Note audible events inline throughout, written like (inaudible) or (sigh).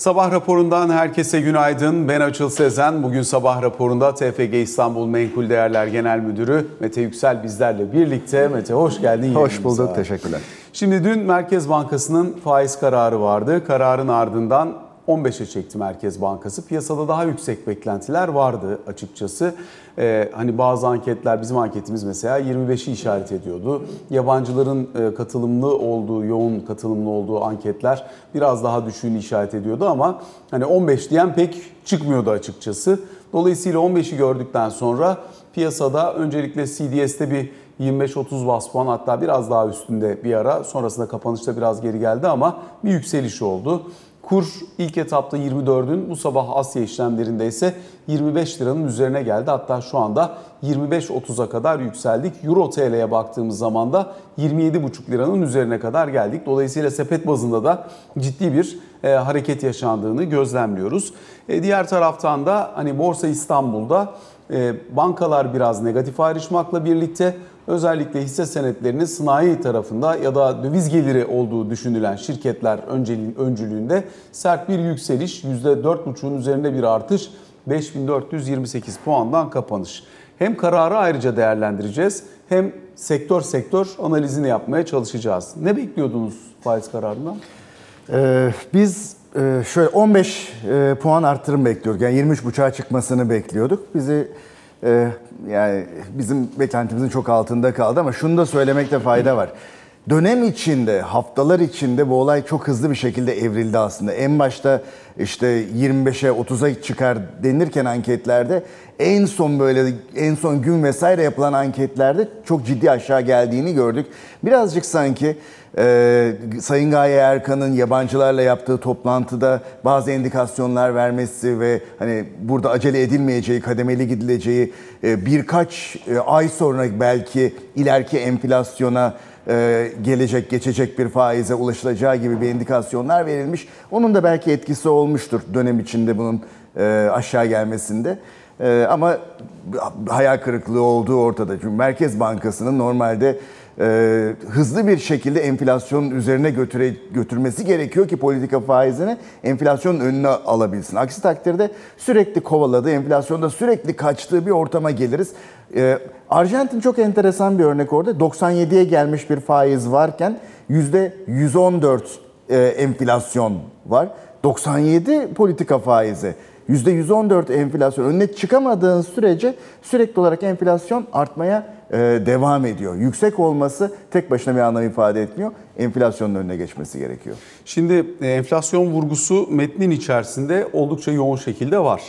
Sabah raporundan herkese günaydın. Ben Açıl Sezen. Bugün sabah raporunda TFG İstanbul Menkul Değerler Genel Müdürü Mete Yüksel bizlerle birlikte. Mete hoş geldin. Hoş bulduk, teşekkürler. Şimdi dün Merkez Bankası'nın faiz kararı vardı. Kararın ardından 15'e çekti Merkez Bankası. Piyasada daha yüksek beklentiler vardı açıkçası. Ee, hani bazı anketler, bizim anketimiz mesela 25'i işaret ediyordu. Yabancıların e, katılımlı olduğu, yoğun katılımlı olduğu anketler biraz daha düşüğünü işaret ediyordu ama hani 15 diyen pek çıkmıyordu açıkçası. Dolayısıyla 15'i gördükten sonra piyasada öncelikle CDS'te bir 25-30 bas puan hatta biraz daha üstünde bir ara sonrasında kapanışta biraz geri geldi ama bir yükseliş oldu. Kur ilk etapta 24'ün bu sabah Asya işlemlerinde ise 25 liranın üzerine geldi. Hatta şu anda 25.30'a kadar yükseldik. Euro TL'ye baktığımız zaman da 27.5 liranın üzerine kadar geldik. Dolayısıyla sepet bazında da ciddi bir e, hareket yaşandığını gözlemliyoruz. E, diğer taraftan da hani Borsa İstanbul'da bankalar biraz negatif ayrışmakla birlikte özellikle hisse senetlerinin sanayi tarafında ya da döviz geliri olduğu düşünülen şirketler öncülüğünde sert bir yükseliş, %4,5'un üzerinde bir artış, 5428 puandan kapanış. Hem kararı ayrıca değerlendireceğiz hem sektör sektör analizini yapmaya çalışacağız. Ne bekliyordunuz faiz kararından? Ee, biz e, şöyle 15 e, puan arttırım bekliyorduk. Yani 23.5'a çıkmasını bekliyorduk. Bizi e, yani bizim beklentimizin çok altında kaldı ama şunu da söylemekte fayda var. Dönem içinde, haftalar içinde bu olay çok hızlı bir şekilde evrildi aslında. En başta işte 25'e 30'a çıkar denirken anketlerde en son böyle en son gün vesaire yapılan anketlerde çok ciddi aşağı geldiğini gördük. Birazcık sanki ee, Sayın Gaye Erkan'ın yabancılarla yaptığı toplantıda bazı indikasyonlar vermesi ve hani burada acele edilmeyeceği, kademeli gidileceği e, birkaç e, ay sonra belki ileriki enflasyona e, gelecek, geçecek bir faize ulaşılacağı gibi bir indikasyonlar verilmiş. Onun da belki etkisi olmuştur dönem içinde bunun e, aşağı gelmesinde. E, ama hayal kırıklığı olduğu ortada. Çünkü Merkez Bankası'nın normalde e, hızlı bir şekilde enflasyonun üzerine götüre, götürmesi gerekiyor ki politika faizini enflasyonun önüne alabilsin. Aksi takdirde sürekli kovaladığı, enflasyonda sürekli kaçtığı bir ortama geliriz. E, Arjantin çok enteresan bir örnek orada. 97'ye gelmiş bir faiz varken %114 e, enflasyon var. 97 politika faizi. %114 enflasyon önüne çıkamadığın sürece sürekli olarak enflasyon artmaya e, devam ediyor. Yüksek olması tek başına bir anlam ifade etmiyor. Enflasyonun önüne geçmesi gerekiyor. Şimdi e, enflasyon vurgusu metnin içerisinde oldukça yoğun şekilde var.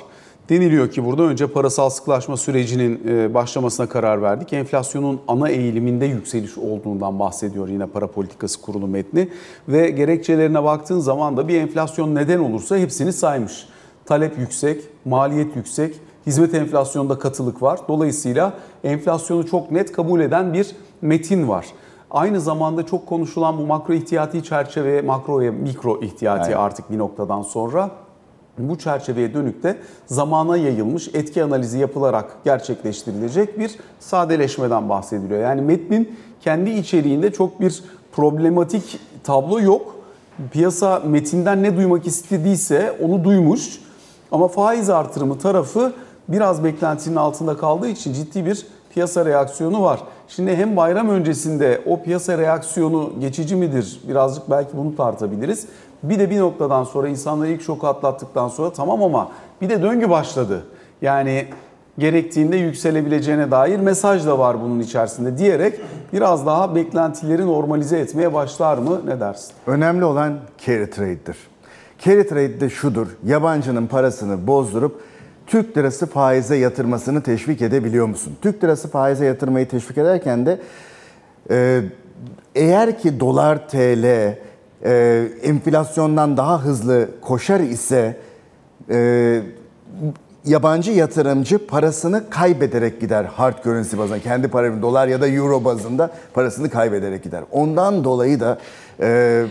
Deniliyor ki burada önce parasal sıklaşma sürecinin e, başlamasına karar verdik. Enflasyonun ana eğiliminde yükseliş olduğundan bahsediyor yine para politikası kurulu metni. Ve gerekçelerine baktığın zaman da bir enflasyon neden olursa hepsini saymış. Talep yüksek, maliyet yüksek, hizmet enflasyonunda katılık var. Dolayısıyla enflasyonu çok net kabul eden bir metin var. Aynı zamanda çok konuşulan bu makro ihtiyati çerçeve, makro ve mikro ihtiyati Aynen. artık bir noktadan sonra bu çerçeveye dönük de zamana yayılmış etki analizi yapılarak gerçekleştirilecek bir sadeleşmeden bahsediliyor. Yani metnin kendi içeriğinde çok bir problematik tablo yok. Piyasa metinden ne duymak istediyse onu duymuş. Ama faiz artırımı tarafı biraz beklentinin altında kaldığı için ciddi bir piyasa reaksiyonu var. Şimdi hem bayram öncesinde o piyasa reaksiyonu geçici midir? Birazcık belki bunu tartabiliriz. Bir de bir noktadan sonra insanlar ilk şoku atlattıktan sonra tamam ama bir de döngü başladı. Yani gerektiğinde yükselebileceğine dair mesaj da var bunun içerisinde diyerek biraz daha beklentileri normalize etmeye başlar mı? Ne dersin? Önemli olan carry trade'dir. Carry trade de şudur. Yabancının parasını bozdurup Türk lirası faize yatırmasını teşvik edebiliyor musun? Türk lirası faize yatırmayı teşvik ederken de e, eğer ki dolar TL e, enflasyondan daha hızlı koşar ise e, yabancı yatırımcı parasını kaybederek gider hard currency bazında. Kendi paranın dolar ya da euro bazında parasını kaybederek gider. Ondan dolayı da e,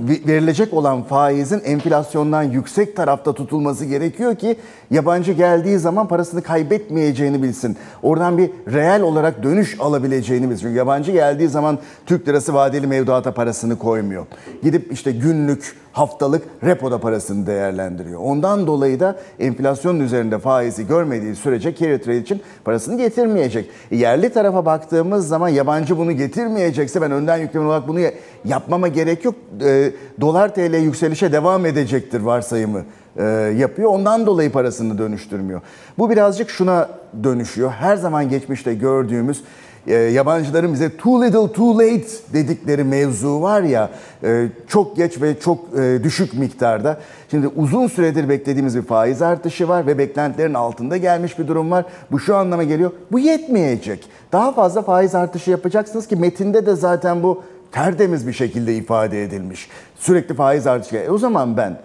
verilecek olan faizin enflasyondan yüksek tarafta tutulması gerekiyor ki yabancı geldiği zaman parasını kaybetmeyeceğini bilsin. Oradan bir reel olarak dönüş alabileceğini bilsin. Çünkü yabancı geldiği zaman Türk lirası vadeli mevduata parasını koymuyor. Gidip işte günlük haftalık repoda parasını değerlendiriyor. Ondan dolayı da enflasyonun üzerinde faizi görmediği sürece carry trade için parasını getirmeyecek. Yerli tarafa baktığımız zaman yabancı bunu getirmeyecekse ben önden yükleme olarak bunu yapmama gerek yok. E, dolar TL yükselişe devam edecektir varsayımı e, yapıyor. Ondan dolayı parasını dönüştürmüyor. Bu birazcık şuna dönüşüyor. Her zaman geçmişte gördüğümüz e, yabancıların bize too little too late dedikleri mevzu var ya e, çok geç ve çok e, düşük miktarda. Şimdi uzun süredir beklediğimiz bir faiz artışı var ve beklentilerin altında gelmiş bir durum var. Bu şu anlama geliyor. Bu yetmeyecek. Daha fazla faiz artışı yapacaksınız ki metinde de zaten bu tertemiz bir şekilde ifade edilmiş. Sürekli faiz artışı. E o zaman ben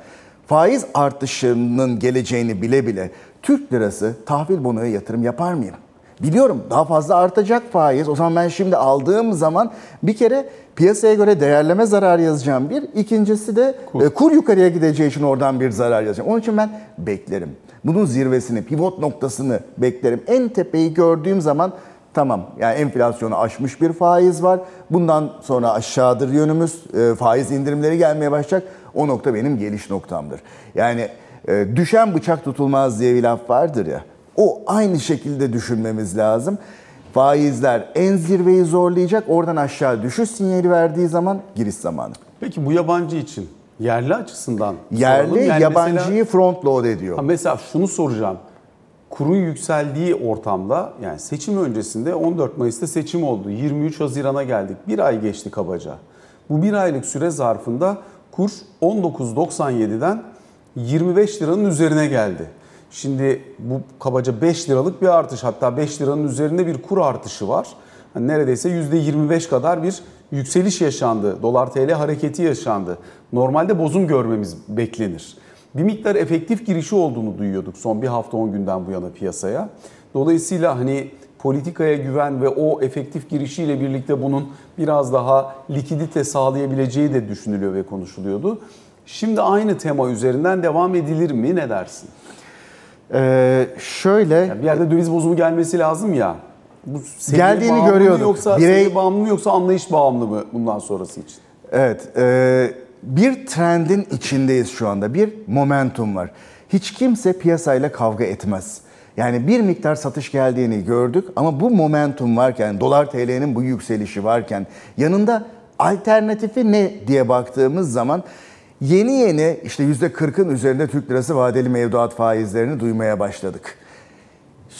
faiz artışının geleceğini bile bile Türk lirası tahvil bonoya yatırım yapar mıyım? Biliyorum daha fazla artacak faiz. O zaman ben şimdi aldığım zaman bir kere piyasaya göre değerleme zarar yazacağım bir. İkincisi de kur, e, kur yukarıya gideceği için oradan bir zarar yazacağım. Onun için ben beklerim. Bunun zirvesini, pivot noktasını beklerim. En tepeyi gördüğüm zaman tamam yani enflasyonu aşmış bir faiz var. Bundan sonra aşağıdır yönümüz. E, faiz indirimleri gelmeye başlayacak. O nokta benim geliş noktamdır. Yani e, düşen bıçak tutulmaz diye bir laf vardır ya. O aynı şekilde düşünmemiz lazım. Faizler en zirveyi zorlayacak. Oradan aşağı düşüş sinyali verdiği zaman giriş zamanı. Peki bu yabancı için yerli açısından yerli yani yabancıyı mesela, front load ediyor. Ha mesela şunu soracağım. Kurun yükseldiği ortamda yani seçim öncesinde 14 Mayıs'ta seçim oldu. 23 Haziran'a geldik. Bir ay geçti kabaca. Bu bir aylık süre zarfında kur 19.97'den 25 liranın üzerine geldi. Şimdi bu kabaca 5 liralık bir artış hatta 5 liranın üzerinde bir kur artışı var. Yani neredeyse %25 kadar bir yükseliş yaşandı. Dolar TL hareketi yaşandı. Normalde bozum görmemiz beklenir. Bir miktar efektif girişi olduğunu duyuyorduk son bir hafta 10 günden bu yana piyasaya. Dolayısıyla hani politikaya güven ve o efektif girişiyle birlikte bunun biraz daha likidite sağlayabileceği de düşünülüyor ve konuşuluyordu. Şimdi aynı tema üzerinden devam edilir mi? Ne dersin? Ee, şöyle yani bir yerde döviz bozumu gelmesi lazım ya. Bu geldiğini görüyorduk. Yoksa Birey... bağımlı mı yoksa anlayış bağımlı mı bundan sonrası için? Evet. E, bir trendin içindeyiz şu anda. Bir momentum var. Hiç kimse piyasayla kavga etmez. Yani bir miktar satış geldiğini gördük ama bu momentum varken, dolar TL'nin bu yükselişi varken yanında alternatifi ne diye baktığımız zaman Yeni yeni işte %40'ın üzerinde Türk lirası vadeli mevduat faizlerini duymaya başladık.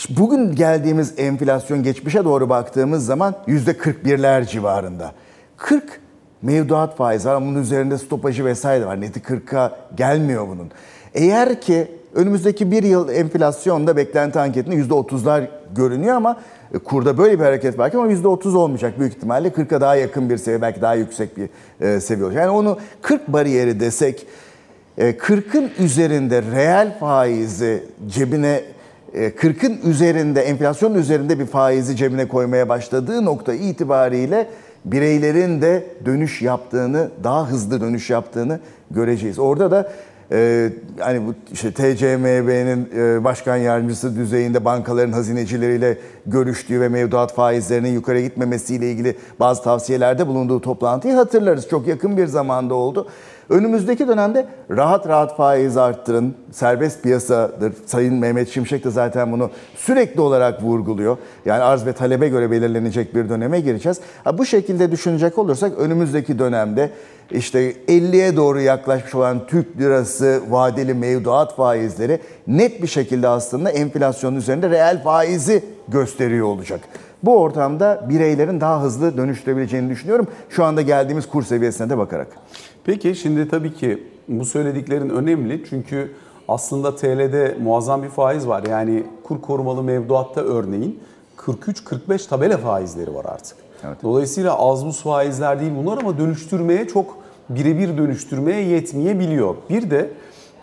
Bugün geldiğimiz enflasyon geçmişe doğru baktığımız zaman %41'ler civarında. 40 mevduat faiz var bunun üzerinde stopajı vesaire var. Neti 40'a gelmiyor bunun. Eğer ki önümüzdeki bir yıl enflasyonda beklenti anketinde %30'lar görünüyor ama e, kurda böyle bir hareket varken ama %30 olmayacak büyük ihtimalle 40'a daha yakın bir seviye belki daha yüksek bir e, seviye olacak. Yani onu 40 bariyeri desek 40'ın e, üzerinde reel faizi cebine 40'ın üzerinde enflasyon üzerinde bir faizi cebine koymaya başladığı nokta itibariyle bireylerin de dönüş yaptığını, daha hızlı dönüş yaptığını göreceğiz. Orada da ee, hani bu işte TCMB'nin e, başkan yardımcısı düzeyinde bankaların hazinecileriyle görüştüğü ve mevduat faizlerinin yukarı gitmemesiyle ilgili bazı tavsiyelerde bulunduğu toplantıyı hatırlarız. Çok yakın bir zamanda oldu. Önümüzdeki dönemde rahat rahat faiz arttırın, serbest piyasadır. Sayın Mehmet Şimşek de zaten bunu sürekli olarak vurguluyor. Yani arz ve talebe göre belirlenecek bir döneme gireceğiz. Ha, bu şekilde düşünecek olursak önümüzdeki dönemde işte 50'ye doğru yaklaşmış olan Türk lirası vadeli mevduat faizleri net bir şekilde aslında enflasyonun üzerinde reel faizi gösteriyor olacak. Bu ortamda bireylerin daha hızlı dönüştürebileceğini düşünüyorum. Şu anda geldiğimiz kur seviyesine de bakarak. Peki şimdi tabii ki bu söylediklerin önemli çünkü aslında TL'de muazzam bir faiz var. Yani kur korumalı mevduatta örneğin 43-45 tabela faizleri var artık. Evet. Dolayısıyla az buz faizler değil bunlar ama dönüştürmeye çok birebir dönüştürmeye yetmeyebiliyor. Bir de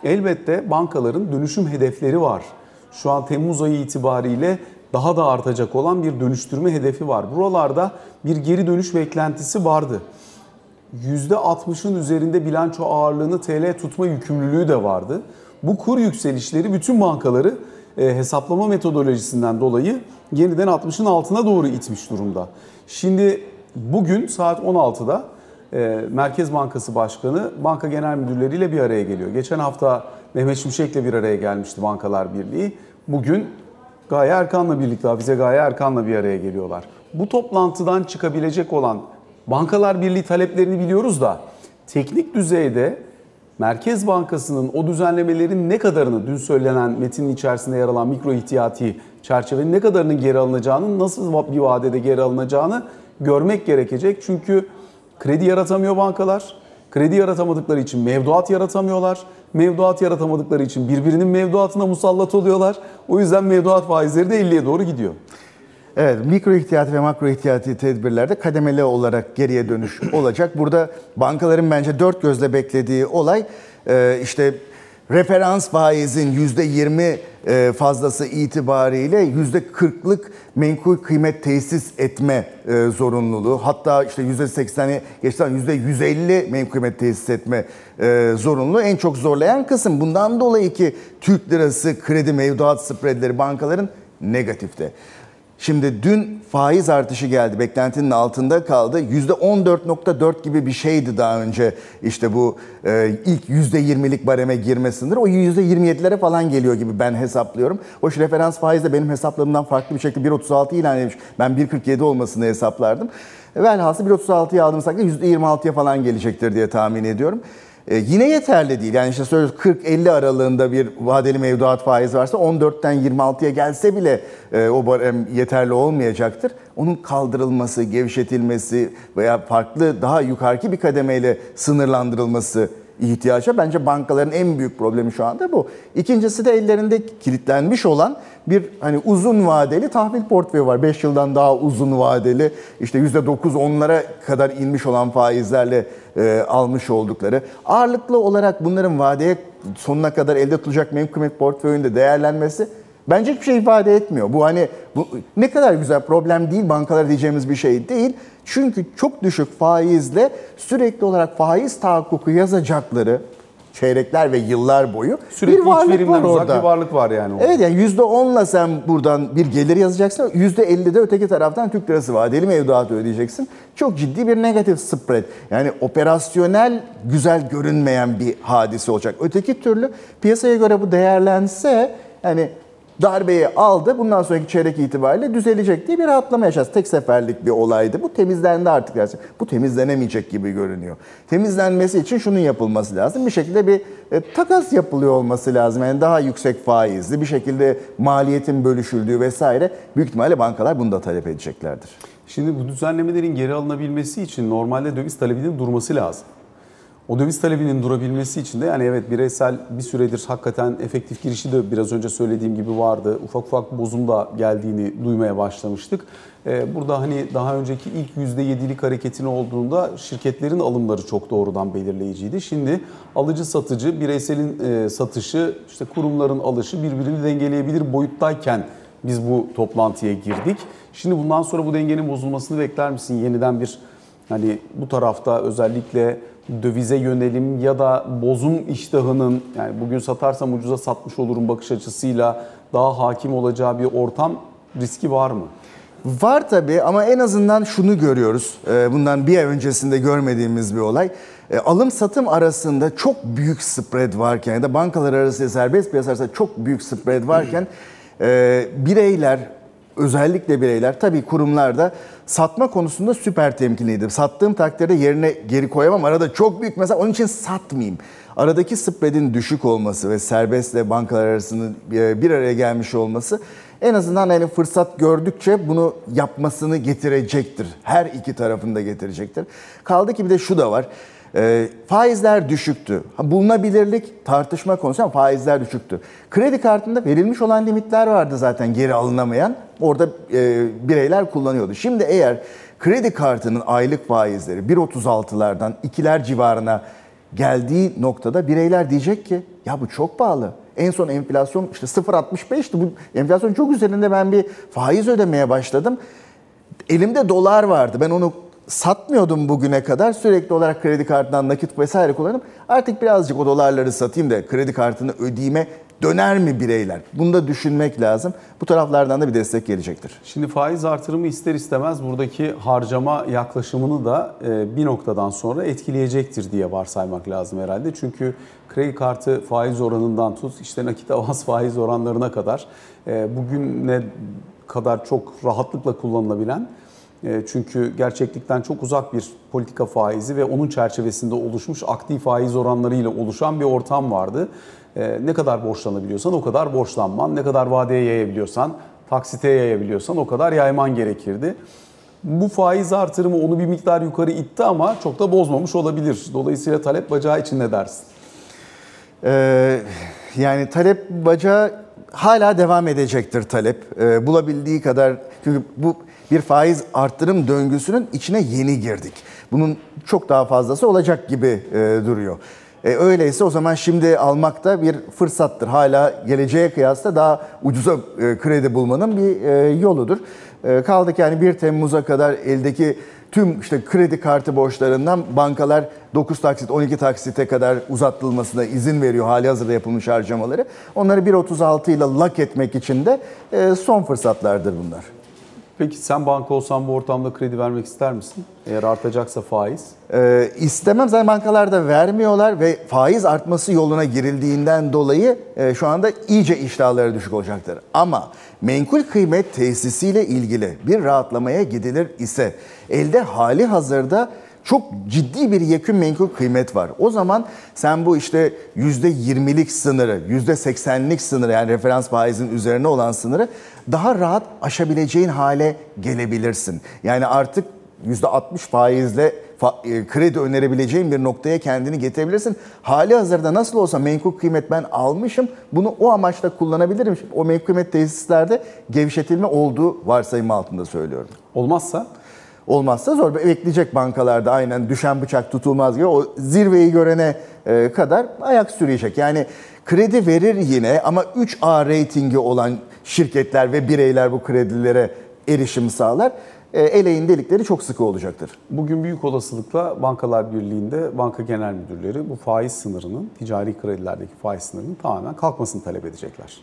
elbette bankaların dönüşüm hedefleri var. Şu an Temmuz ayı itibariyle daha da artacak olan bir dönüştürme hedefi var. Buralarda bir geri dönüş beklentisi vardı. %60'ın üzerinde bilanço ağırlığını TL tutma yükümlülüğü de vardı. Bu kur yükselişleri bütün bankaları e, hesaplama metodolojisinden dolayı yeniden 60'ın altına doğru itmiş durumda. Şimdi bugün saat 16'da e, Merkez Bankası Başkanı banka genel müdürleriyle bir araya geliyor. Geçen hafta Mehmet Şimşek'le bir araya gelmişti Bankalar Birliği. Bugün Gaye Erkan'la birlikte, Hafize Gaye Erkan'la bir araya geliyorlar. Bu toplantıdan çıkabilecek olan Bankalar Birliği taleplerini biliyoruz da teknik düzeyde Merkez Bankası'nın o düzenlemelerin ne kadarını dün söylenen metinin içerisinde yer alan mikro ihtiyati çerçevenin ne kadarının geri alınacağını, nasıl bir vadede geri alınacağını görmek gerekecek. Çünkü kredi yaratamıyor bankalar. Kredi yaratamadıkları için mevduat yaratamıyorlar. Mevduat yaratamadıkları için birbirinin mevduatına musallat oluyorlar. O yüzden mevduat faizleri de 50'ye doğru gidiyor. Evet, mikro ihtiyati ve makro ihtiyati tedbirlerde kademeli olarak geriye dönüş (clears throat) olacak. Burada bankaların bence dört gözle beklediği olay e, işte referans faizin %20 e, fazlası itibariyle %40'lık menkul kıymet tesis etme e, zorunluluğu. Hatta işte %80'i geçten %150 menkul kıymet tesis etme zorunluluğu en çok zorlayan kısım. Bundan dolayı ki Türk lirası kredi mevduat spreadleri bankaların negatifte. Şimdi dün faiz artışı geldi. Beklentinin altında kaldı. %14.4 gibi bir şeydi daha önce işte bu e, ilk %20'lik bareme girmesindir. O %27'lere falan geliyor gibi ben hesaplıyorum. Hoş referans faiz de benim hesaplarımdan farklı bir şekilde 1.36 ilan edilmiş. Ben 1.47 olmasını hesaplardım. Velhasıl 1.36'ya aldığımız takdirde %26'ya falan gelecektir diye tahmin ediyorum. E, yine yeterli değil. Yani işte söylüyoruz 40-50 aralığında bir vadeli mevduat faizi varsa 14'ten 26'ya gelse bile e, o barem yeterli olmayacaktır. Onun kaldırılması, gevşetilmesi veya farklı daha yukarıki bir kademeyle sınırlandırılması ihtiyaca. Bence bankaların en büyük problemi şu anda bu. İkincisi de ellerinde kilitlenmiş olan bir hani uzun vadeli tahvil portföyü var. 5 yıldan daha uzun vadeli işte %9 onlara kadar inmiş olan faizlerle e, almış oldukları. Ağırlıklı olarak bunların vadeye sonuna kadar elde tutulacak mevkumet portföyünde değerlenmesi bence hiçbir şey ifade etmiyor. Bu hani bu ne kadar güzel problem değil bankalar diyeceğimiz bir şey değil. Çünkü çok düşük faizle sürekli olarak faiz tahakkuku yazacakları çeyrekler ve yıllar boyu Sürekli bir varlık var uzak orada. bir varlık var yani. Orada. Evet yani %10'la sen buradan bir gelir yazacaksın. %50'de öteki taraftan Türk lirası vadeli mevduatı ödeyeceksin. Çok ciddi bir negatif spread. Yani operasyonel güzel görünmeyen bir hadise olacak. Öteki türlü piyasaya göre bu değerlense yani darbeyi aldı. Bundan sonraki çeyrek itibariyle düzelecek diye bir rahatlama yaşarız. Tek seferlik bir olaydı. Bu temizlendi artık. Dersin. Bu temizlenemeyecek gibi görünüyor. Temizlenmesi için şunun yapılması lazım. Bir şekilde bir e, takas yapılıyor olması lazım. Yani daha yüksek faizli bir şekilde maliyetin bölüşüldüğü vesaire. Büyük ihtimalle bankalar bunu da talep edeceklerdir. Şimdi bu düzenlemelerin geri alınabilmesi için normalde döviz talebinin durması lazım. O döviz talebinin durabilmesi için de yani evet bireysel bir süredir hakikaten efektif girişi de biraz önce söylediğim gibi vardı. Ufak ufak bozum da geldiğini duymaya başlamıştık. Ee, burada hani daha önceki ilk %7'lik hareketini olduğunda şirketlerin alımları çok doğrudan belirleyiciydi. Şimdi alıcı satıcı, bireyselin e, satışı, işte kurumların alışı birbirini dengeleyebilir boyuttayken biz bu toplantıya girdik. Şimdi bundan sonra bu dengenin bozulmasını bekler misin? Yeniden bir hani bu tarafta özellikle dövize yönelim ya da bozum iştahının yani bugün satarsam ucuza satmış olurum bakış açısıyla daha hakim olacağı bir ortam riski var mı? Var tabii ama en azından şunu görüyoruz. Ee, bundan bir ay öncesinde görmediğimiz bir olay. Ee, alım satım arasında çok büyük spread varken ya da bankalar arasında serbest piyasa çok büyük spread varken (clears throat) e, bireyler özellikle bireyler tabii kurumlarda satma konusunda süper temkinliydim. Sattığım takdirde yerine geri koyamam. Arada çok büyük mesela onun için satmayayım. Aradaki spreadin düşük olması ve serbestle bankalar arasında e, bir araya gelmiş olması en azından yani fırsat gördükçe bunu yapmasını getirecektir. Her iki tarafında getirecektir. Kaldı ki bir de şu da var. E, faizler düşüktü. Bulunabilirlik tartışma konusu ama faizler düşüktü. Kredi kartında verilmiş olan limitler vardı zaten geri alınamayan. Orada e, bireyler kullanıyordu. Şimdi eğer kredi kartının aylık faizleri 1.36'lardan 2'ler civarına geldiği noktada bireyler diyecek ki ya bu çok pahalı. En son enflasyon işte 0.65'ti. Bu enflasyon çok üzerinde ben bir faiz ödemeye başladım. Elimde dolar vardı. Ben onu satmıyordum bugüne kadar. Sürekli olarak kredi kartından nakit vesaire kullanıp artık birazcık o dolarları satayım da kredi kartını ödeyime Döner mi bireyler? Bunu da düşünmek lazım. Bu taraflardan da bir destek gelecektir. Şimdi faiz artırımı ister istemez buradaki harcama yaklaşımını da e, bir noktadan sonra etkileyecektir diye varsaymak lazım herhalde. Çünkü kredi kartı faiz oranından tut işte nakit avans (laughs) faiz oranlarına kadar e, bugüne kadar çok rahatlıkla kullanılabilen çünkü gerçeklikten çok uzak bir politika faizi ve onun çerçevesinde oluşmuş aktif faiz oranlarıyla oluşan bir ortam vardı. E, ne kadar borçlanabiliyorsan o kadar borçlanman, ne kadar vadeye yayabiliyorsan, taksite yayabiliyorsan o kadar yayman gerekirdi. Bu faiz artırımı onu bir miktar yukarı itti ama çok da bozmamış olabilir. Dolayısıyla talep bacağı için ne dersin? Ee, yani talep bacağı hala devam edecektir talep. Ee, bulabildiği kadar çünkü bu bir faiz arttırım döngüsünün içine yeni girdik. Bunun çok daha fazlası olacak gibi e, duruyor. E, öyleyse o zaman şimdi almakta bir fırsattır. Hala geleceğe kıyasla daha ucuza e, kredi bulmanın bir e, yoludur. E, kaldı ki yani 1 Temmuz'a kadar eldeki tüm işte kredi kartı borçlarından bankalar 9 taksit 12 taksite kadar uzatılmasına izin veriyor hali hazırda yapılmış harcamaları. Onları 1.36 ile lak etmek için de e, son fırsatlardır bunlar. Peki sen banka olsan bu ortamda kredi vermek ister misin? Eğer artacaksa faiz. Ee, istemem zaten bankalar da vermiyorlar ve faiz artması yoluna girildiğinden dolayı e, şu anda iyice iştahları düşük olacaktır. Ama menkul kıymet tesisiyle ilgili bir rahatlamaya gidilir ise elde hali hazırda çok ciddi bir yekün menkul kıymet var. O zaman sen bu işte %20'lik sınırı, %80'lik sınırı yani referans faizin üzerine olan sınırı daha rahat aşabileceğin hale gelebilirsin. Yani artık %60 faizle e, kredi önerebileceğin bir noktaya kendini getirebilirsin. Hali hazırda nasıl olsa menkul kıymet ben almışım. Bunu o amaçla kullanabilirim. O menkul kıymet tesislerde gevşetilme olduğu varsayımı altında söylüyorum. Olmazsa? Olmazsa zor. Bekleyecek bankalarda aynen düşen bıçak tutulmaz gibi o zirveyi görene e, kadar ayak sürüyecek. Yani kredi verir yine ama 3A reytingi olan şirketler ve bireyler bu kredilere erişim sağlar. E, eleğin delikleri çok sıkı olacaktır. Bugün büyük olasılıkla Bankalar Birliği'nde banka genel müdürleri bu faiz sınırının, ticari kredilerdeki faiz sınırının tamamen kalkmasını talep edecekler.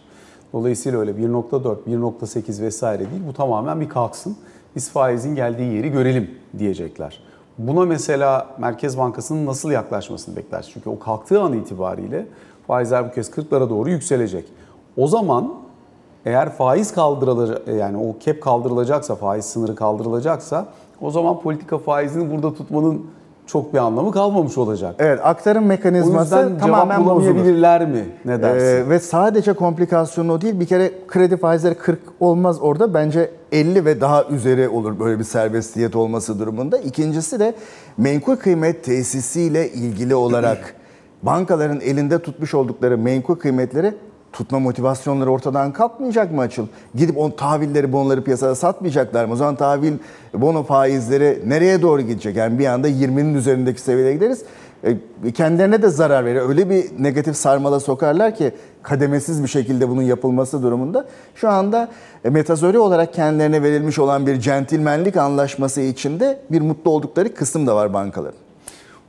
Dolayısıyla öyle 1.4, 1.8 vesaire değil bu tamamen bir kalksın. Biz faizin geldiği yeri görelim diyecekler. Buna mesela Merkez Bankası'nın nasıl yaklaşmasını bekleriz? Çünkü o kalktığı an itibariyle faizler bu kez 40'lara doğru yükselecek. O zaman eğer faiz kaldırılacak yani o kep kaldırılacaksa, faiz sınırı kaldırılacaksa o zaman politika faizini burada tutmanın çok bir anlamı kalmamış olacak. Evet, aktarım mekanizması o tamamen bulamayabilirler mi? Ne dersin? Ee, ve sadece komplikasyonu o değil. Bir kere kredi faizleri 40 olmaz orada. Bence 50 ve daha üzeri olur böyle bir serbestiyet olması durumunda. İkincisi de menkul kıymet tesisiyle ilgili olarak (clears throat) bankaların elinde tutmuş oldukları menkul kıymetleri tutma motivasyonları ortadan kalkmayacak mı açıl? Gidip on tahvilleri, bonoları piyasada satmayacaklar mı? O zaman tahvil, bono faizleri nereye doğru gidecek? Yani bir anda 20'nin üzerindeki seviyeye gideriz. E, kendilerine de zarar verir. Öyle bir negatif sarmala sokarlar ki kademesiz bir şekilde bunun yapılması durumunda. Şu anda e, metazori olarak kendilerine verilmiş olan bir centilmenlik anlaşması içinde bir mutlu oldukları kısım da var bankaların.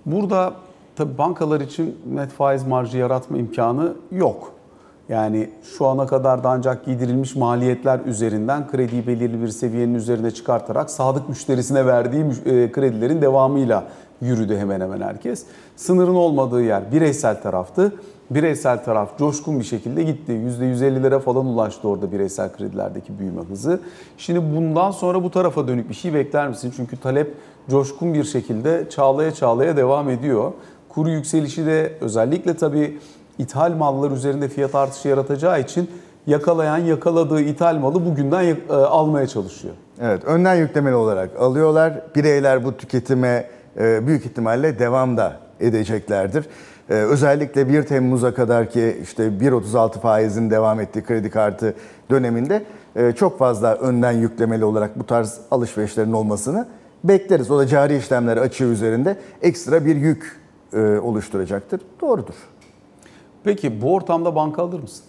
Burada tabii bankalar için net faiz marjı yaratma imkanı yok. Yani şu ana kadar da ancak giydirilmiş maliyetler üzerinden krediyi belirli bir seviyenin üzerine çıkartarak sadık müşterisine verdiği e, kredilerin devamıyla yürüdü hemen hemen herkes. Sınırın olmadığı yer bireysel taraftı. Bireysel taraf coşkun bir şekilde gitti. %150'lere falan ulaştı orada bireysel kredilerdeki büyüme hızı. Şimdi bundan sonra bu tarafa dönük bir şey bekler misin? Çünkü talep coşkun bir şekilde çağlaya çağlaya devam ediyor. Kuru yükselişi de özellikle tabii ithal mallar üzerinde fiyat artışı yaratacağı için yakalayan yakaladığı ithal malı bugünden e, almaya çalışıyor. Evet, önden yüklemeli olarak alıyorlar. Bireyler bu tüketime e, büyük ihtimalle devam da edeceklerdir. E, özellikle 1 Temmuz'a kadar ki işte 1.36 faizin devam ettiği kredi kartı döneminde çok fazla önden yüklemeli olarak bu tarz alışverişlerin olmasını bekleriz. O da cari işlemler açığı üzerinde ekstra bir yük oluşturacaktır. Doğrudur. Peki bu ortamda banka alır mısın?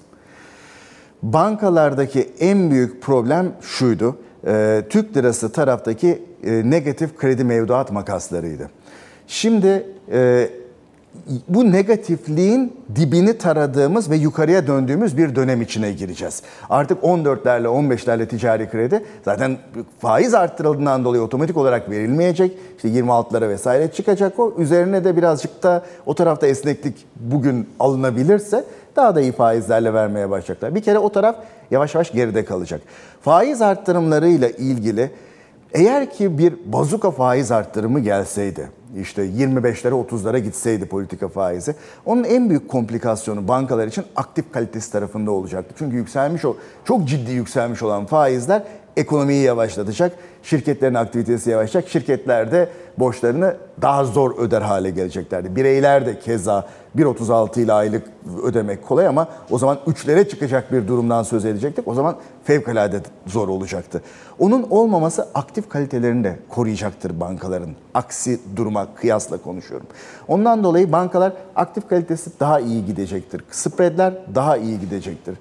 Bankalardaki en büyük problem şuydu. E, Türk lirası taraftaki e, negatif kredi mevduat makaslarıydı. Şimdi e, bu negatifliğin dibini taradığımız ve yukarıya döndüğümüz bir dönem içine gireceğiz. Artık 14'lerle 15'lerle ticari kredi zaten faiz arttırıldığından dolayı otomatik olarak verilmeyecek. İşte 26'lara vesaire çıkacak o. Üzerine de birazcık da o tarafta esneklik bugün alınabilirse daha da iyi faizlerle vermeye başlayacaklar. Bir kere o taraf yavaş yavaş geride kalacak. Faiz arttırımlarıyla ilgili eğer ki bir bazuka faiz arttırımı gelseydi, işte 25'lere 30'lara gitseydi politika faizi, onun en büyük komplikasyonu bankalar için aktif kalitesi tarafında olacaktı. Çünkü yükselmiş o çok ciddi yükselmiş olan faizler ekonomiyi yavaşlatacak, şirketlerin aktivitesi yavaşlayacak, şirketler de borçlarını daha zor öder hale geleceklerdi. Bireyler de keza 1.36 ile aylık ödemek kolay ama o zaman 3'lere çıkacak bir durumdan söz edecektik. O zaman fevkalade zor olacaktı. Onun olmaması aktif kalitelerini de koruyacaktır bankaların. Aksi duruma kıyasla konuşuyorum. Ondan dolayı bankalar aktif kalitesi daha iyi gidecektir. Spreadler daha iyi gidecektir.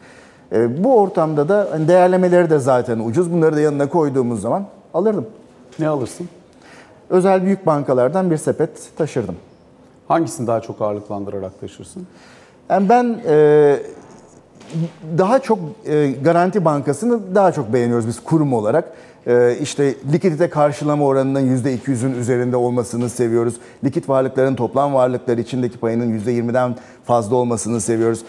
E, bu ortamda da hani değerlemeleri de zaten ucuz. Bunları da yanına koyduğumuz zaman alırdım. Ne alırsın? Özel büyük bankalardan bir sepet taşırdım. Hangisini daha çok ağırlıklandırarak taşırsın? Yani ben e, daha çok e, Garanti Bankası'nı daha çok beğeniyoruz biz kurum olarak. E, işte likidite karşılama oranının %200'ün üzerinde olmasını seviyoruz. Likit varlıkların toplam varlıklar içindeki payının %20'den fazla olmasını seviyoruz.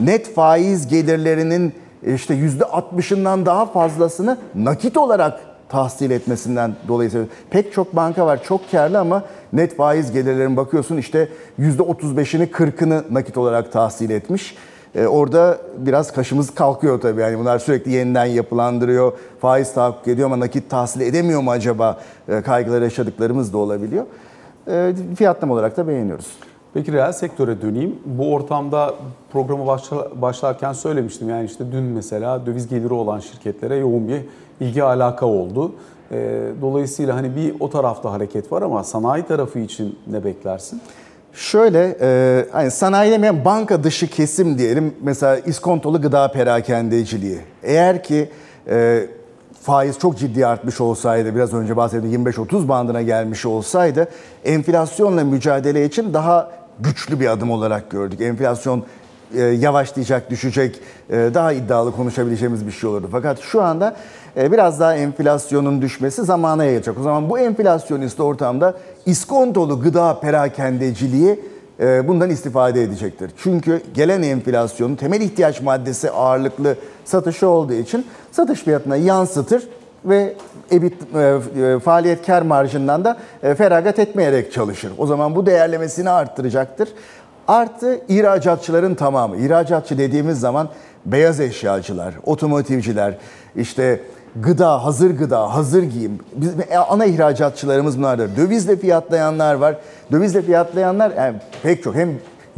Net faiz gelirlerinin işte %60'ından daha fazlasını nakit olarak tahsil etmesinden dolayı. Pek çok banka var çok karlı ama net faiz gelirlerine bakıyorsun işte %35'ini 40'ını nakit olarak tahsil etmiş. Ee, orada biraz kaşımız kalkıyor tabii. Yani bunlar sürekli yeniden yapılandırıyor, faiz tahakkuk ediyor ama nakit tahsil edemiyor mu acaba? Ee, kaygıları yaşadıklarımız da olabiliyor. Ee, fiyatlama olarak da beğeniyoruz. Peki reel sektöre döneyim. Bu ortamda programı başla, başlarken söylemiştim. Yani işte dün mesela döviz geliri olan şirketlere yoğun bir ilgi alaka oldu. Ee, dolayısıyla hani bir o tarafta hareket var ama sanayi tarafı için ne beklersin? Şöyle, e, hani sanayi demeyen banka dışı kesim diyelim. Mesela iskontolu gıda perakendeciliği. Eğer ki e, faiz çok ciddi artmış olsaydı, biraz önce bahsettiğim 25-30 bandına gelmiş olsaydı enflasyonla mücadele için daha güçlü bir adım olarak gördük. Enflasyon e, yavaşlayacak, düşecek, e, daha iddialı konuşabileceğimiz bir şey olurdu. Fakat şu anda e, biraz daha enflasyonun düşmesi zamana yayacak. O zaman bu enflasyonist ortamda iskontolu gıda perakendeciliği bundan istifade edecektir. Çünkü gelen enflasyonun temel ihtiyaç maddesi ağırlıklı satışı olduğu için satış fiyatına yansıtır ve EBIT faaliyet kar marjından da feragat etmeyerek çalışır. O zaman bu değerlemesini arttıracaktır. Artı ihracatçıların tamamı. İhracatçı dediğimiz zaman beyaz eşyacılar, otomotivciler, işte gıda, hazır gıda, hazır giyim. Biz, e, ana ihracatçılarımız bunlardır. Dövizle fiyatlayanlar var. Dövizle fiyatlayanlar yani pek çok hem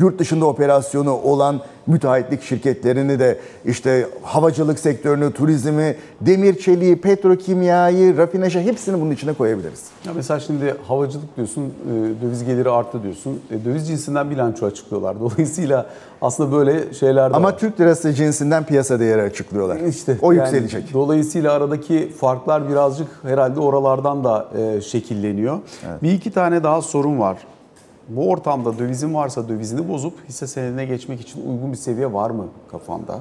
yurt dışında operasyonu olan müteahhitlik şirketlerini de işte havacılık sektörünü, turizmi, demir çeliği, petrokimyayı, rafinajı hepsini bunun içine koyabiliriz. Ya mesela şimdi havacılık diyorsun, e, döviz geliri arttı diyorsun. E, döviz cinsinden bilanço açıklıyorlar. (laughs) Dolayısıyla aslında böyle şeyler de Ama var. Türk lirası cinsinden piyasa değeri açıklıyorlar. İşte o yani yükselecek. Dolayısıyla aradaki farklar birazcık herhalde oralardan da e, şekilleniyor. Bir iki tane daha sorun var. Bu ortamda dövizin varsa dövizini bozup hisse senedine geçmek için uygun bir seviye var mı kafanda?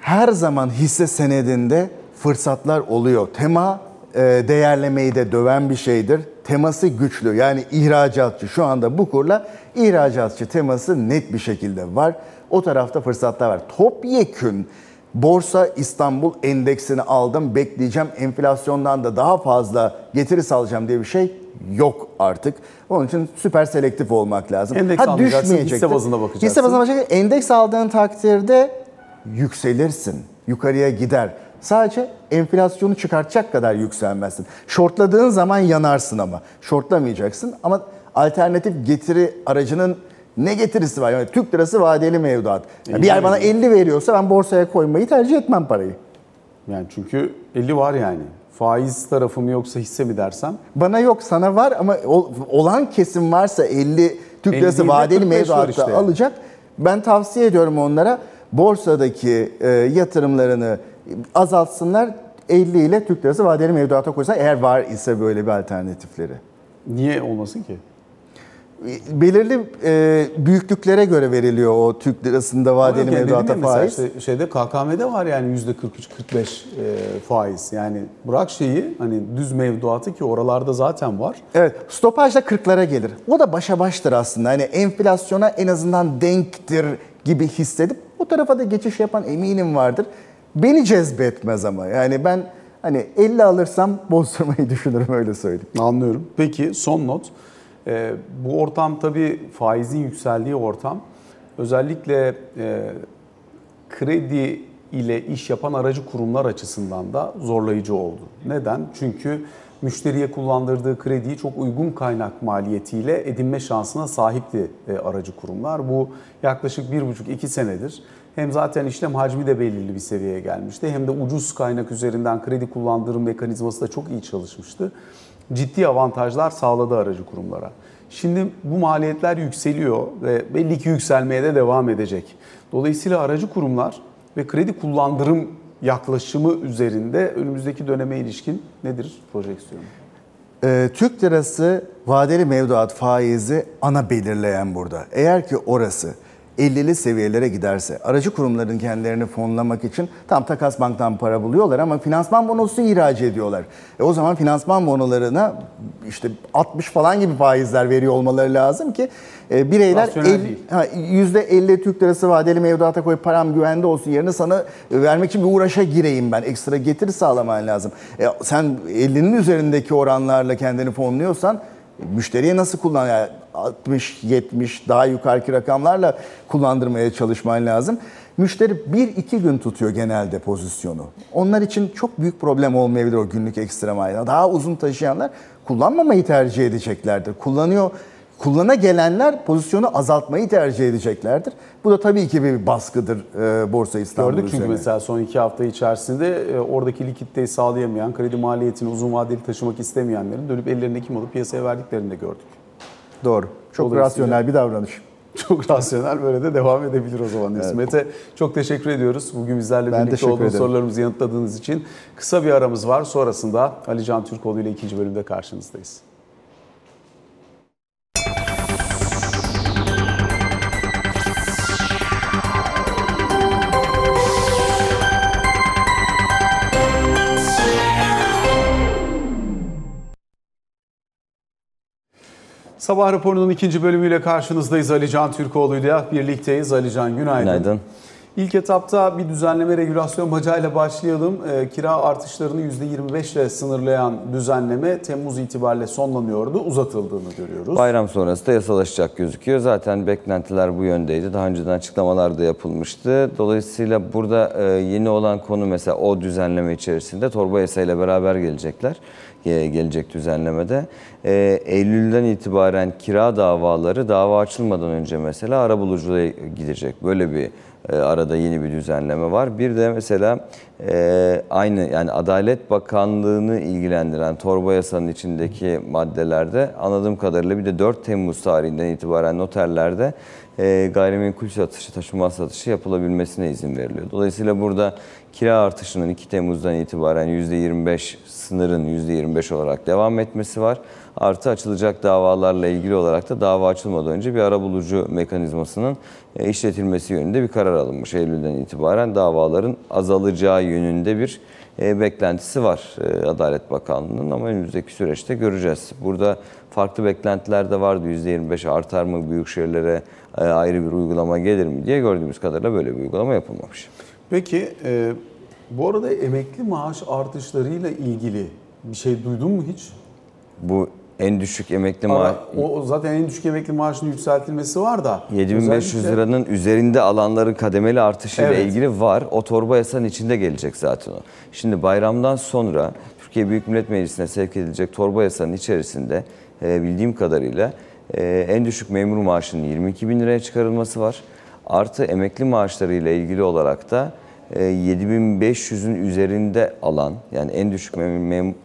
Her zaman hisse senedinde fırsatlar oluyor. Tema e, değerlemeyi de döven bir şeydir. Teması güçlü yani ihracatçı şu anda bu kurla ihracatçı teması net bir şekilde var. O tarafta fırsatlar var. Topyekün Borsa İstanbul endeksini aldım bekleyeceğim enflasyondan da daha fazla getiri sağlayacağım diye bir şey yok artık. Onun için süper selektif olmak lazım. Endeks almayacaksın, hisse bazına bakacaksın. Hisse bazına bakacaksın. Endeks aldığın takdirde yükselirsin. Yukarıya gider. Sadece enflasyonu çıkartacak kadar yükselmezsin. Shortladığın zaman yanarsın ama. Shortlamayacaksın ama alternatif getiri aracının ne getirisi var? Yani Türk lirası vadeli mevduat. Yani bir yer bana 50 veriyorsa ben borsaya koymayı tercih etmem parayı. Yani çünkü 50 var yani. Faiz tarafı mı yoksa hisse mi dersem? Bana yok sana var ama olan kesim varsa 50 Türk 50 lirası vadeli 45 var mevduatta işte alacak. Ben tavsiye ediyorum onlara borsadaki e, yatırımlarını azaltsınlar. 50 ile Türk lirası vadeli mevduata koysa eğer var ise böyle bir alternatifleri. Niye olmasın ki? Belirli e, büyüklüklere göre veriliyor o Türk lirasında vadeli mevduata faiz. işte şeyde KKM'de var yani yüzde 43-45 e, faiz. Yani bırak şeyi hani düz mevduatı ki oralarda zaten var. Evet, stopaj da 40'lara gelir. O da başa baştır aslında. Hani enflasyona en azından denktir gibi hissedip o tarafa da geçiş yapan eminim vardır. Beni cezbetmez ama. Yani ben hani 50 alırsam bozdurmayı (laughs) düşünürüm öyle söyleyeyim. Anlıyorum. Peki son not. Ee, bu ortam tabii faizin yükseldiği ortam. Özellikle e, kredi ile iş yapan aracı kurumlar açısından da zorlayıcı oldu. Neden? Çünkü müşteriye kullandırdığı krediyi çok uygun kaynak maliyetiyle edinme şansına sahipti e, aracı kurumlar. Bu yaklaşık 1,5-2 senedir hem zaten işlem hacmi de belirli bir seviyeye gelmişti hem de ucuz kaynak üzerinden kredi kullandırım mekanizması da çok iyi çalışmıştı. Ciddi avantajlar sağladı aracı kurumlara. Şimdi bu maliyetler yükseliyor ve belli ki yükselmeye de devam edecek. Dolayısıyla aracı kurumlar ve kredi kullandırım yaklaşımı üzerinde önümüzdeki döneme ilişkin nedir projeksiyonu? Ee, Türk lirası vadeli mevduat faizi ana belirleyen burada. Eğer ki orası 50'li seviyelere giderse aracı kurumların kendilerini fonlamak için tam takas banktan para buluyorlar ama finansman bonosu ihraç ediyorlar. E o zaman finansman bonolarına işte 60 falan gibi faizler veriyor olmaları lazım ki e, bireyler el-. Ha, %50 Türk lirası vadeli mevduata koyup param güvende olsun yerine sana vermek için bir uğraşa gireyim ben. Ekstra getiri sağlaman lazım. E, sen 50'nin üzerindeki oranlarla kendini fonluyorsan müşteriye nasıl kullan yani 60, 70 daha yukarıki rakamlarla kullandırmaya çalışman lazım. Müşteri 1-2 gün tutuyor genelde pozisyonu. Onlar için çok büyük problem olmayabilir o günlük ekstrem ayda. Daha uzun taşıyanlar kullanmamayı tercih edeceklerdir. Kullanıyor Kullana gelenler pozisyonu azaltmayı tercih edeceklerdir. Bu da tabii ki bir baskıdır e, Borsa İstanbul Gördük çünkü üzerine. mesela son iki hafta içerisinde e, oradaki likiditeyi sağlayamayan, kredi maliyetini uzun vadeli taşımak istemeyenlerin dönüp ellerindeki malı piyasaya verdiklerini de gördük. Doğru. Çok rasyonel bir davranış. (laughs) Çok rasyonel böyle de devam edebilir o zaman diyorsun. Mete çok teşekkür ediyoruz. Bugün bizlerle Ben birlikte olduğunuz ederim. sorularımızı yanıtladığınız için. Kısa bir aramız var. Sonrasında Ali Can Türkoğlu ile ikinci bölümde karşınızdayız. Sabah raporunun ikinci bölümüyle karşınızdayız. Ali Can Türkoğlu ile birlikteyiz. Ali Can günaydın. Günaydın. İlk etapta bir düzenleme regülasyon bacağıyla başlayalım. Ee, kira artışlarını %25 ile sınırlayan düzenleme Temmuz itibariyle sonlanıyordu. Uzatıldığını görüyoruz. Bayram sonrası da yasalaşacak gözüküyor. Zaten beklentiler bu yöndeydi. Daha önceden açıklamalar da yapılmıştı. Dolayısıyla burada e, yeni olan konu mesela o düzenleme içerisinde torba yasayla beraber gelecekler. E, Gelecek düzenlemede. E, Eylül'den itibaren kira davaları dava açılmadan önce mesela arabuluculuğa gidecek. Böyle bir e, arada yeni bir düzenleme var. Bir de mesela e, aynı yani Adalet Bakanlığı'nı ilgilendiren torba yasanın içindeki maddelerde anladığım kadarıyla bir de 4 Temmuz tarihinden itibaren noterlerde e, gayrimenkul satışı, taşınmaz satışı yapılabilmesine izin veriliyor. Dolayısıyla burada kira artışının 2 Temmuz'dan itibaren %25 sınırın %25 olarak devam etmesi var. Artı açılacak davalarla ilgili olarak da dava açılmadan önce bir arabulucu mekanizmasının e, işletilmesi yönünde bir karar alınmış. Eylül'den itibaren davaların azalacağı yönünde bir e, beklentisi var e, Adalet Bakanlığı'nın ama önümüzdeki süreçte göreceğiz. Burada farklı beklentiler de vardı. %25 artar mı, büyük şehirlere e, ayrı bir uygulama gelir mi diye gördüğümüz kadarıyla böyle bir uygulama yapılmamış. Peki e, bu arada emekli maaş artışlarıyla ilgili bir şey duydun mu hiç? Bu en düşük emekli maaşı o, zaten en düşük emekli maaşının yükseltilmesi var da. 7500 özellikle- liranın üzerinde alanların kademeli artışıyla Evet. ilgili var. O torba yasanın içinde gelecek zaten o. Şimdi bayramdan sonra Türkiye Büyük Millet Meclisi'ne sevk edilecek torba yasanın içerisinde e, bildiğim kadarıyla e, en düşük memur maaşının 22 bin liraya çıkarılması var. Artı emekli maaşları ile ilgili olarak da 7500'ün üzerinde alan yani en düşük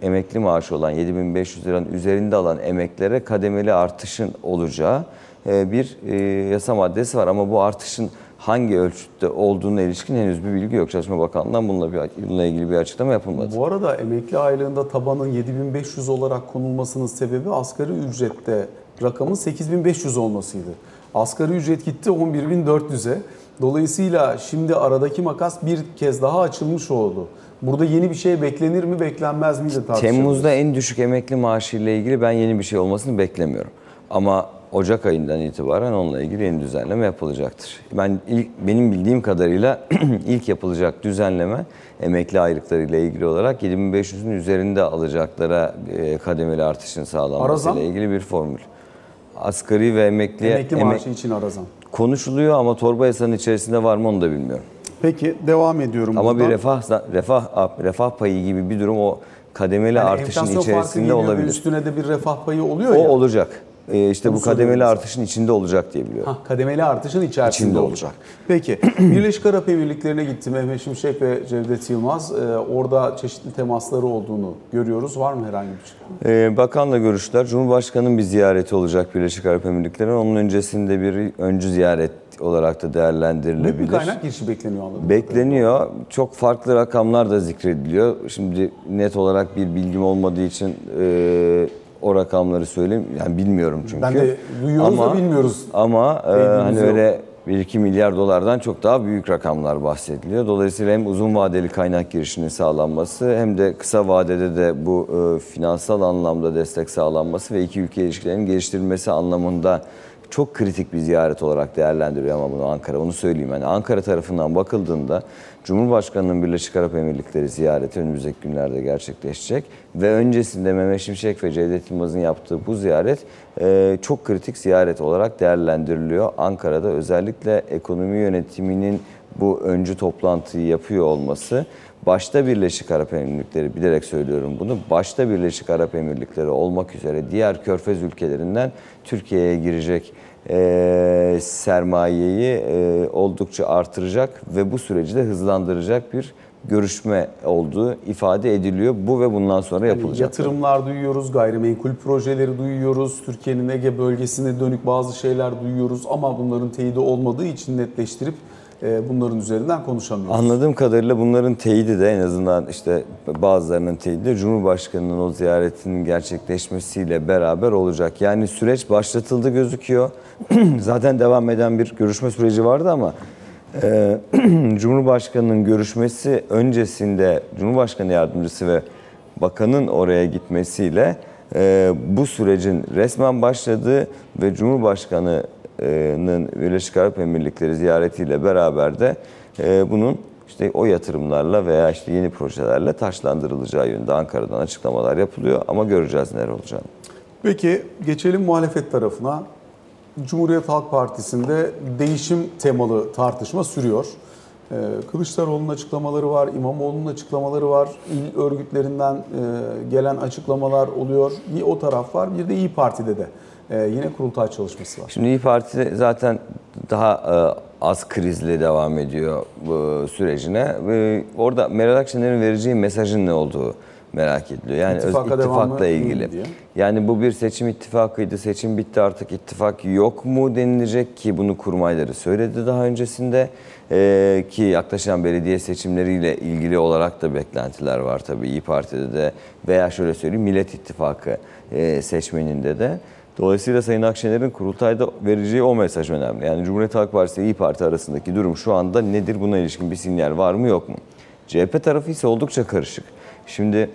emekli maaşı olan 7500 liranın üzerinde alan emeklere kademeli artışın olacağı e, bir e, yasa maddesi var ama bu artışın hangi ölçütte olduğuna ilişkin henüz bir bilgi yok. Çalışma Bakanlığı'ndan bununla, bir, bununla ilgili bir açıklama yapılmadı. Bu arada emekli aylığında tabanın 7500 olarak konulmasının sebebi asgari ücrette rakamın 8500 olmasıydı. Asgari ücret gitti 11400'e. Dolayısıyla şimdi aradaki makas bir kez daha açılmış oldu. Burada yeni bir şey beklenir mi beklenmez miydi tartışılır. Temmuz'da en düşük emekli maaşı ile ilgili ben yeni bir şey olmasını beklemiyorum. Ama Ocak ayından itibaren onunla ilgili yeni düzenleme yapılacaktır. Ben ilk, benim bildiğim kadarıyla (clears throat) ilk yapılacak düzenleme emekli aylıkları ile ilgili olarak 7500'ün üzerinde alacaklara e, kademeli artışın sağlanması Arazam? ile ilgili bir formül. Asgari ve emekli Emekli emek- maaşı için arazan. Konuşuluyor ama torba yasanın içerisinde var mı onu da bilmiyorum. Peki devam ediyorum Ama buradan. bir refah refah refah payı gibi bir durum o kademeli Yani artışın içerisinde geliyor olabilir. Üstüne de bir refah payı oluyor O ya. olacak. Ee, işte bu kademeli artışın içinde olacak diye biliyorum. Hah, kademeli artışın içerisinde İçinde olacak. Peki (clears throat) Birleşik Arap Emirlikleri'ne gitti Mehmet Şimşek ve Cevdet Yılmaz. Ee, orada çeşitli temasları olduğunu görüyoruz. Var mı herhangi bir şey? Ee, bakanla görüştüler. Cumhurbaşkanı'nın bir ziyareti olacak Birleşik Arap Emirlikleri'ne. Onun öncesinde bir öncü ziyaret olarak da Büyük bir değerlendirilebilir. kaynak girişi bekleniyor anladım. Bekleniyor. Çok farklı rakamlar da zikrediliyor. Şimdi net olarak bir bilgim olmadığı için e, o rakamları söyleyeyim. Yani bilmiyorum çünkü. Ben de duyuyoruz da bilmiyoruz. Ama e, hani yok. öyle 1-2 milyar dolardan çok daha büyük rakamlar bahsediliyor. Dolayısıyla hem uzun vadeli kaynak girişinin sağlanması hem de kısa vadede de bu e, finansal anlamda destek sağlanması ve iki ülke ilişkilerinin geliştirilmesi anlamında çok kritik bir ziyaret olarak değerlendiriyor ama bunu Ankara. Onu söyleyeyim. Yani Ankara tarafından bakıldığında Cumhurbaşkanı'nın Birleşik Arap Emirlikleri ziyareti önümüzdeki günlerde gerçekleşecek. Ve öncesinde Mehmet Şimşek ve Cevdet Yılmaz'ın yaptığı bu ziyaret e, çok kritik ziyaret olarak değerlendiriliyor. Ankara'da özellikle ekonomi yönetiminin bu öncü toplantıyı yapıyor olması başta Birleşik Arap Emirlikleri bilerek söylüyorum bunu. Başta Birleşik Arap Emirlikleri olmak üzere diğer körfez ülkelerinden Türkiye'ye girecek e, sermayeyi e, oldukça artıracak ve bu süreci de hızlandıracak bir görüşme olduğu ifade ediliyor. Bu ve bundan sonra Yani yapılacak. yatırımlar duyuyoruz, gayrimenkul projeleri duyuyoruz, Türkiye'nin Ege bölgesine dönük bazı şeyler duyuyoruz ama bunların teyidi olmadığı için netleştirip bunların üzerinden konuşamıyoruz. Anladığım kadarıyla bunların teyidi de en azından işte bazılarının teyidi de Cumhurbaşkanı'nın o ziyaretinin gerçekleşmesiyle beraber olacak. Yani süreç başlatıldı gözüküyor. (clears throat) Zaten devam eden bir görüşme süreci vardı ama e, (clears throat) Cumhurbaşkanı'nın görüşmesi öncesinde Cumhurbaşkanı yardımcısı ve bakanın oraya gitmesiyle e, bu sürecin resmen başladığı ve Cumhurbaşkanı'nın Birleşik Arap Emirlikleri ziyaretiyle beraber de bunun işte o yatırımlarla veya işte yeni projelerle taşlandırılacağı yönünde Ankara'dan açıklamalar yapılıyor ama göreceğiz neler olacağını. Peki geçelim muhalefet tarafına. Cumhuriyet Halk Partisi'nde değişim temalı tartışma sürüyor. Kılıçdaroğlu'nun açıklamaları var, İmamoğlu'nun açıklamaları var, il örgütlerinden gelen açıklamalar oluyor. Bir o taraf var, bir de İyi Parti'de de e, yine kurultay çalışması var. Şimdi İyi Parti zaten daha e, az krizle devam ediyor bu sürecine. Orada Meral Akşener'in vereceği mesajın ne olduğu merak ediliyor. Yani öz- İttifaka devamı ittifakla ilgili. diye. Yani bu bir seçim ittifakıydı. Seçim bitti artık ittifak yok mu denilecek ki bunu kurmayları söyledi daha öncesinde. Ee, ki yaklaşan belediye seçimleriyle ilgili olarak da beklentiler var tabii İyi Parti'de de veya şöyle söyleyeyim Millet İttifakı e, seçmeninde de. Dolayısıyla Sayın Akşener'in kurultayda vereceği o mesaj önemli. Yani Cumhuriyet Halk Partisi İyi Parti arasındaki durum şu anda nedir? Buna ilişkin bir sinyal var mı yok mu? CHP tarafı ise oldukça karışık. Şimdi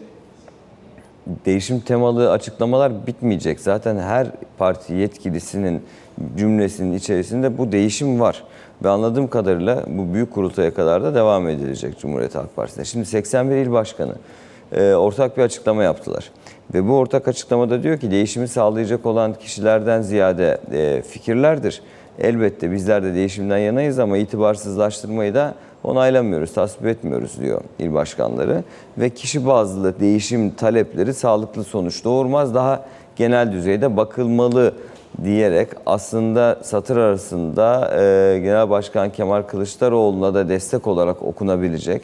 değişim temalı açıklamalar bitmeyecek. Zaten her parti yetkilisinin cümlesinin içerisinde bu değişim var. Ve anladığım kadarıyla bu büyük kurultaya kadar da devam edilecek Cumhuriyet Halk Partisi'nde. Şimdi 81 il başkanı e, ortak bir açıklama yaptılar. Ve bu ortak açıklamada diyor ki değişimi sağlayacak olan kişilerden ziyade e, fikirlerdir. Elbette bizler de değişimden yanayız ama itibarsızlaştırmayı da onaylamıyoruz, tasvip etmiyoruz diyor il başkanları. Ve kişi bazlı değişim talepleri sağlıklı sonuç doğurmaz. Daha genel düzeyde bakılmalı diyerek aslında satır arasında e, Genel Başkan Kemal Kılıçdaroğlu'na da destek olarak okunabilecek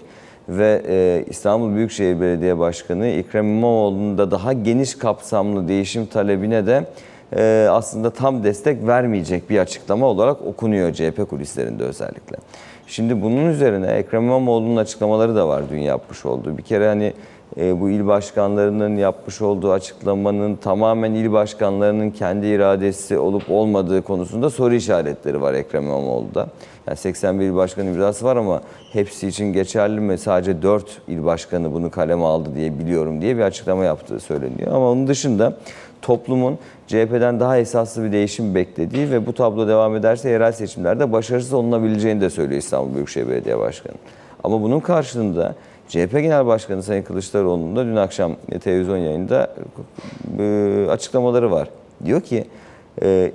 ve e, İstanbul Büyükşehir Belediye Başkanı Ekrem İmamoğlu'nun da daha geniş kapsamlı değişim talebine de e, aslında tam destek vermeyecek bir açıklama olarak okunuyor CHP kulislerinde özellikle. Şimdi bunun üzerine Ekrem İmamoğlu'nun açıklamaları da var dün yapmış olduğu. Bir kere hani e, bu il başkanlarının yapmış olduğu açıklamanın tamamen il başkanlarının kendi iradesi olup olmadığı konusunda soru işaretleri var Ekrem İmamoğlu'da. Yani 81 il başkanı imzası var ama hepsi için geçerli mi? Sadece 4 il başkanı bunu kaleme aldı diye biliyorum diye bir açıklama yaptığı söyleniyor. Ama onun dışında toplumun CHP'den daha esaslı bir değişim beklediği ve bu tablo devam ederse yerel seçimlerde başarısız olunabileceğini de söylüyor İstanbul Büyükşehir Belediye Başkanı. Ama bunun karşılığında CHP Genel Başkanı Sayın Kılıçdaroğlu'nun da dün akşam televizyon yayında e, açıklamaları var. Diyor ki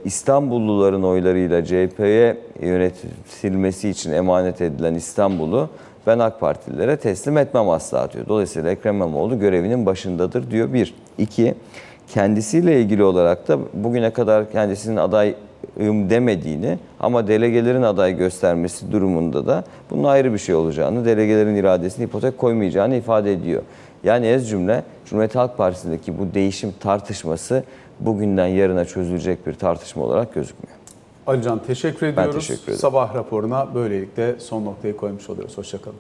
İstanbulluların oylarıyla CHP'ye yönetilmesi için emanet edilen İstanbul'u ben AK Partililere teslim etmem asla diyor. Dolayısıyla Ekrem İmamoğlu görevinin başındadır diyor bir. İki, kendisiyle ilgili olarak da bugüne kadar kendisinin adayım demediğini ama delegelerin aday göstermesi durumunda da bunun ayrı bir şey olacağını, delegelerin iradesini ipotek koymayacağını ifade ediyor. Yani ez cümle Cumhuriyet Halk Partisi'ndeki bu değişim tartışması bugünden yarına çözülecek bir tartışma olarak gözükmüyor. Alican teşekkür ediyoruz. teşekkür ederim. Sabah raporuna böylelikle son noktayı koymuş oluyoruz. Hoşçakalın.